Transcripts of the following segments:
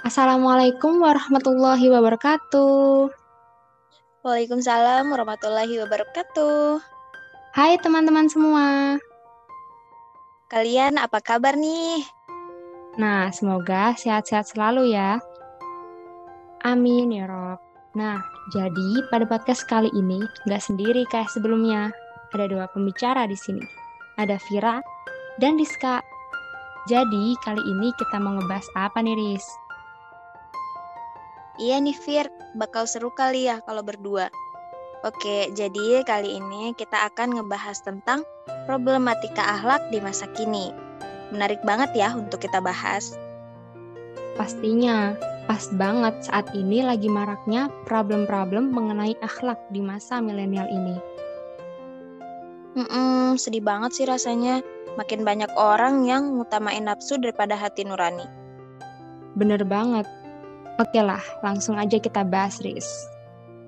Assalamualaikum warahmatullahi wabarakatuh. Waalaikumsalam warahmatullahi wabarakatuh. Hai teman-teman semua. Kalian apa kabar nih? Nah, semoga sehat-sehat selalu ya. Amin ya Rob. Nah, jadi pada podcast kali ini nggak sendiri kayak sebelumnya. Ada dua pembicara di sini. Ada Vira dan Diska. Jadi, kali ini kita mau ngebahas apa nih, Riz? Iya nih Fir, bakal seru kali ya kalau berdua. Oke, jadi kali ini kita akan ngebahas tentang problematika akhlak di masa kini. Menarik banget ya untuk kita bahas. Pastinya, pas banget saat ini lagi maraknya problem-problem mengenai akhlak di masa milenial ini. Hmm, sedih banget sih rasanya. Makin banyak orang yang ngutamain nafsu daripada hati nurani. Bener banget. Oke lah, langsung aja kita bahas, Riz.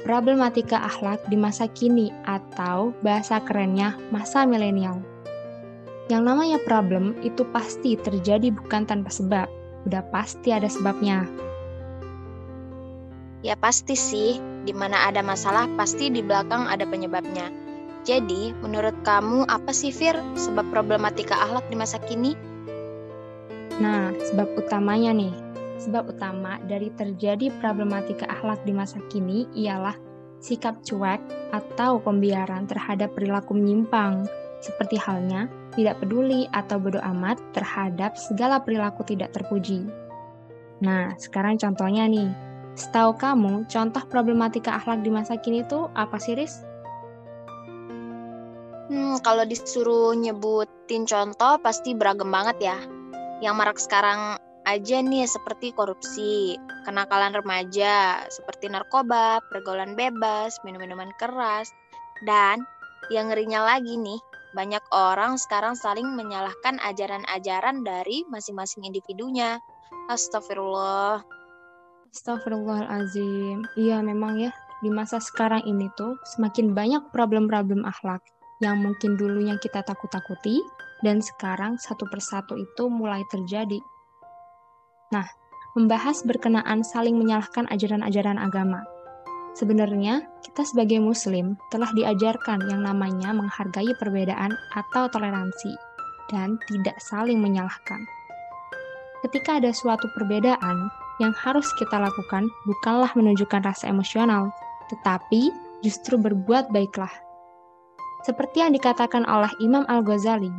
Problematika akhlak di masa kini atau bahasa kerennya masa milenial. Yang namanya problem itu pasti terjadi bukan tanpa sebab. Udah pasti ada sebabnya. Ya pasti sih, di mana ada masalah pasti di belakang ada penyebabnya. Jadi, menurut kamu apa sih Fir sebab problematika akhlak di masa kini? Nah, sebab utamanya nih, sebab utama dari terjadi problematika akhlak di masa kini ialah sikap cuek atau pembiaran terhadap perilaku menyimpang, seperti halnya tidak peduli atau bodoh amat terhadap segala perilaku tidak terpuji. Nah, sekarang contohnya nih. Setahu kamu, contoh problematika akhlak di masa kini itu apa sih, Riz? Hmm, kalau disuruh nyebutin contoh pasti beragam banget ya. Yang marak sekarang aja nih seperti korupsi, kenakalan remaja, seperti narkoba, pergaulan bebas, minum-minuman keras, dan yang ngerinya lagi nih, banyak orang sekarang saling menyalahkan ajaran-ajaran dari masing-masing individunya. Astagfirullah. Astagfirullahalazim. Iya memang ya, di masa sekarang ini tuh semakin banyak problem-problem akhlak yang mungkin dulunya kita takut-takuti, dan sekarang satu persatu itu mulai terjadi. Nah, membahas berkenaan saling menyalahkan ajaran-ajaran agama. Sebenarnya, kita sebagai muslim telah diajarkan yang namanya menghargai perbedaan atau toleransi, dan tidak saling menyalahkan. Ketika ada suatu perbedaan, yang harus kita lakukan bukanlah menunjukkan rasa emosional, tetapi justru berbuat baiklah seperti yang dikatakan oleh Imam Al-Ghazali,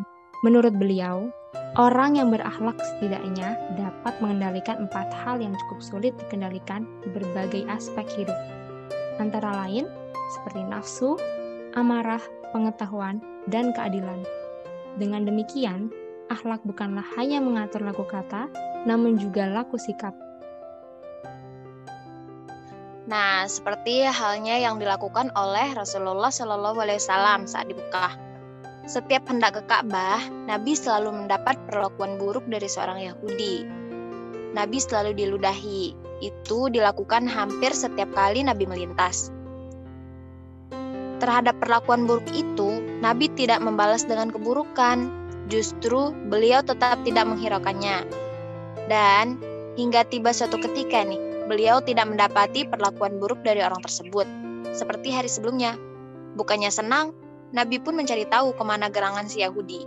menurut beliau, orang yang berakhlak setidaknya dapat mengendalikan empat hal yang cukup sulit dikendalikan di berbagai aspek hidup. Antara lain, seperti nafsu, amarah, pengetahuan, dan keadilan. Dengan demikian, akhlak bukanlah hanya mengatur laku kata, namun juga laku sikap. Nah, seperti halnya yang dilakukan oleh Rasulullah Shallallahu Alaihi Wasallam saat di Mekah. Setiap hendak ke Ka'bah, Nabi selalu mendapat perlakuan buruk dari seorang Yahudi. Nabi selalu diludahi. Itu dilakukan hampir setiap kali Nabi melintas. Terhadap perlakuan buruk itu, Nabi tidak membalas dengan keburukan. Justru beliau tetap tidak menghiraukannya. Dan hingga tiba suatu ketika nih, beliau tidak mendapati perlakuan buruk dari orang tersebut, seperti hari sebelumnya. Bukannya senang, Nabi pun mencari tahu ke mana gerangan si Yahudi.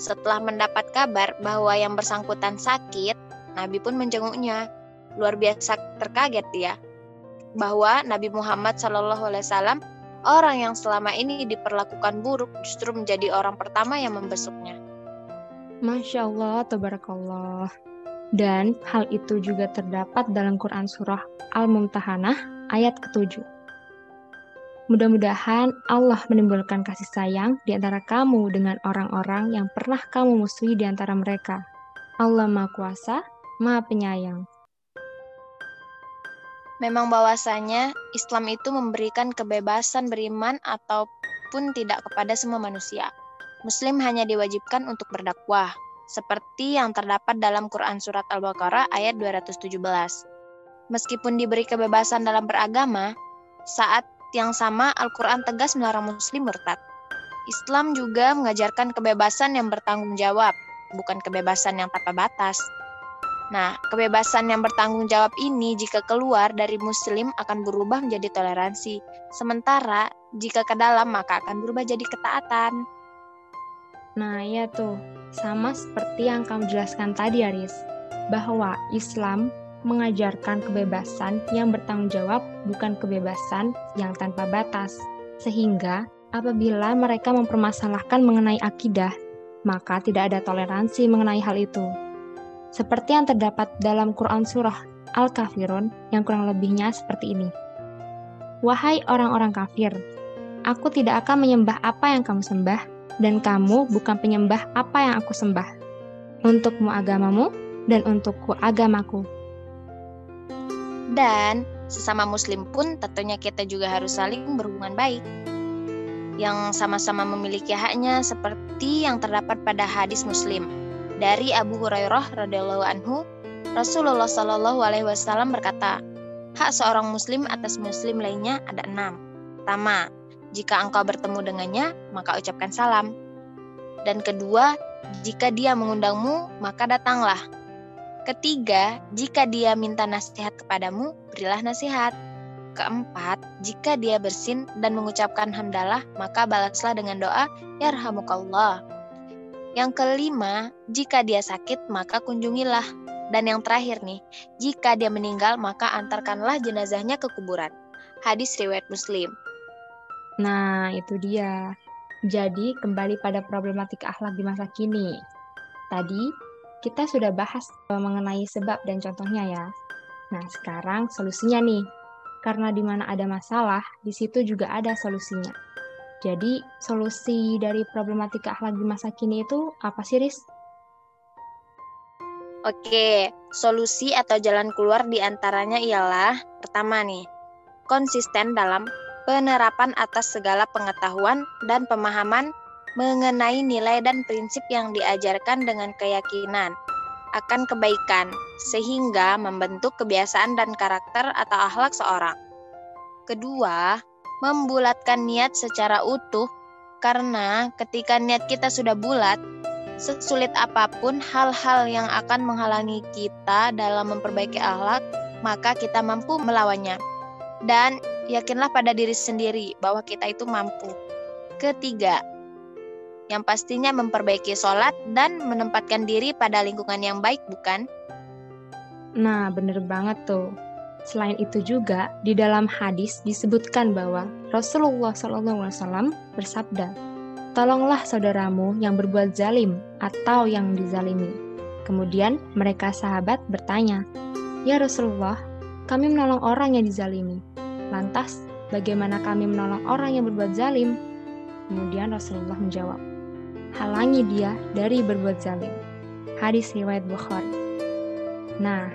Setelah mendapat kabar bahwa yang bersangkutan sakit, Nabi pun menjenguknya. Luar biasa terkaget dia bahwa Nabi Muhammad SAW orang yang selama ini diperlakukan buruk justru menjadi orang pertama yang membesuknya. Masya Allah, tabarakallah. Dan hal itu juga terdapat dalam Quran Surah Al-Mumtahanah ayat ke-7. Mudah-mudahan Allah menimbulkan kasih sayang di antara kamu dengan orang-orang yang pernah kamu musuhi di antara mereka. Allah Maha Kuasa, Maha Penyayang. Memang bahwasanya Islam itu memberikan kebebasan beriman ataupun tidak kepada semua manusia. Muslim hanya diwajibkan untuk berdakwah, seperti yang terdapat dalam Quran Surat Al-Baqarah ayat 217. Meskipun diberi kebebasan dalam beragama, saat yang sama Al-Quran tegas melarang muslim murtad. Islam juga mengajarkan kebebasan yang bertanggung jawab, bukan kebebasan yang tanpa batas. Nah, kebebasan yang bertanggung jawab ini jika keluar dari muslim akan berubah menjadi toleransi. Sementara jika ke dalam maka akan berubah jadi ketaatan. Nah, ya tuh. Sama seperti yang kamu jelaskan tadi, Aris. Bahwa Islam mengajarkan kebebasan yang bertanggung jawab bukan kebebasan yang tanpa batas. Sehingga apabila mereka mempermasalahkan mengenai akidah, maka tidak ada toleransi mengenai hal itu. Seperti yang terdapat dalam Quran Surah Al-Kafirun yang kurang lebihnya seperti ini. Wahai orang-orang kafir, aku tidak akan menyembah apa yang kamu sembah, dan kamu bukan penyembah apa yang aku sembah. Untukmu agamamu, dan untukku agamaku. Dan sesama muslim pun tentunya kita juga harus saling berhubungan baik yang sama-sama memiliki haknya seperti yang terdapat pada hadis muslim dari Abu Hurairah radhiyallahu anhu, Rasulullah Shallallahu alaihi wasallam berkata, hak seorang muslim atas muslim lainnya ada enam. Pertama, jika engkau bertemu dengannya, maka ucapkan salam. Dan kedua, jika dia mengundangmu, maka datanglah. Ketiga, jika dia minta nasihat kepadamu, berilah nasihat. Keempat, jika dia bersin dan mengucapkan hamdalah, maka balaslah dengan doa, Yarhamukallah. Yang kelima, jika dia sakit, maka kunjungilah. Dan yang terakhir nih, jika dia meninggal, maka antarkanlah jenazahnya ke kuburan. Hadis riwayat Muslim. Nah, itu dia. Jadi, kembali pada problematika akhlak di masa kini. Tadi, kita sudah bahas mengenai sebab dan contohnya ya. Nah, sekarang solusinya nih. Karena di mana ada masalah, di situ juga ada solusinya. Jadi, solusi dari problematika akhlak di masa kini itu apa sih, Riz? Oke, solusi atau jalan keluar di antaranya ialah pertama nih, konsisten dalam penerapan atas segala pengetahuan dan pemahaman mengenai nilai dan prinsip yang diajarkan dengan keyakinan akan kebaikan sehingga membentuk kebiasaan dan karakter atau akhlak seorang. Kedua, membulatkan niat secara utuh karena ketika niat kita sudah bulat, sesulit apa pun hal-hal yang akan menghalangi kita dalam memperbaiki akhlak, maka kita mampu melawannya. Dan yakinlah pada diri sendiri bahwa kita itu mampu. Ketiga, yang pastinya memperbaiki sholat dan menempatkan diri pada lingkungan yang baik, bukan? Nah, bener banget tuh. Selain itu juga di dalam hadis disebutkan bahwa Rasulullah SAW bersabda, "Tolonglah saudaramu yang berbuat zalim atau yang dizalimi." Kemudian mereka sahabat bertanya, "Ya Rasulullah, kami menolong orang yang dizalimi. Lantas, bagaimana kami menolong orang yang berbuat zalim?" Kemudian Rasulullah menjawab, "Halangi dia dari berbuat zalim." Hadis riwayat Bukhari. Nah,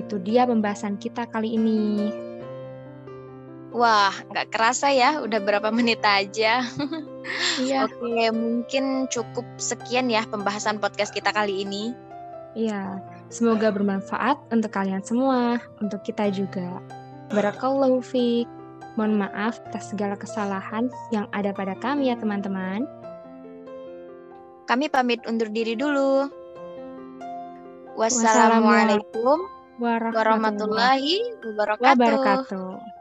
itu dia pembahasan kita kali ini. Wah, nggak kerasa ya, udah berapa menit aja. Iya. Oke, mungkin cukup sekian ya pembahasan podcast kita kali ini. Iya, semoga bermanfaat untuk kalian semua, untuk kita juga. Barakallahu fiq. Mohon maaf atas segala kesalahan yang ada pada kami ya teman-teman. Kami pamit undur diri dulu. Wassalamualaikum warahmatullahi wabarakatuh. wabarakatuh.